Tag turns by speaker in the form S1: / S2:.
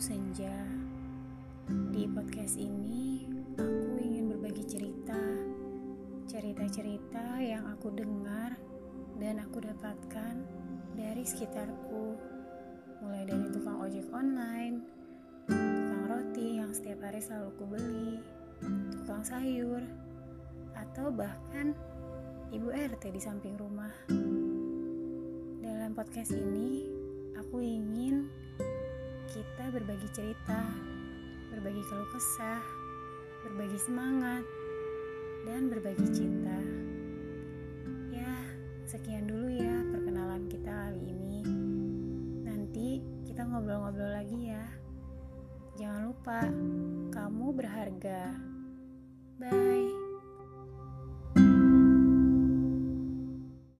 S1: Senja. Di podcast ini, aku ingin berbagi cerita. Cerita-cerita yang aku dengar dan aku dapatkan dari sekitarku. Mulai dari tukang ojek online, tukang roti yang setiap hari selalu ku beli, tukang sayur, atau bahkan ibu RT di samping rumah. Dalam podcast ini, aku ingin berbagi cerita, berbagi keluh kesah, berbagi semangat, dan berbagi cinta. Ya, sekian dulu ya perkenalan kita kali ini. Nanti kita ngobrol-ngobrol lagi ya. Jangan lupa, kamu berharga.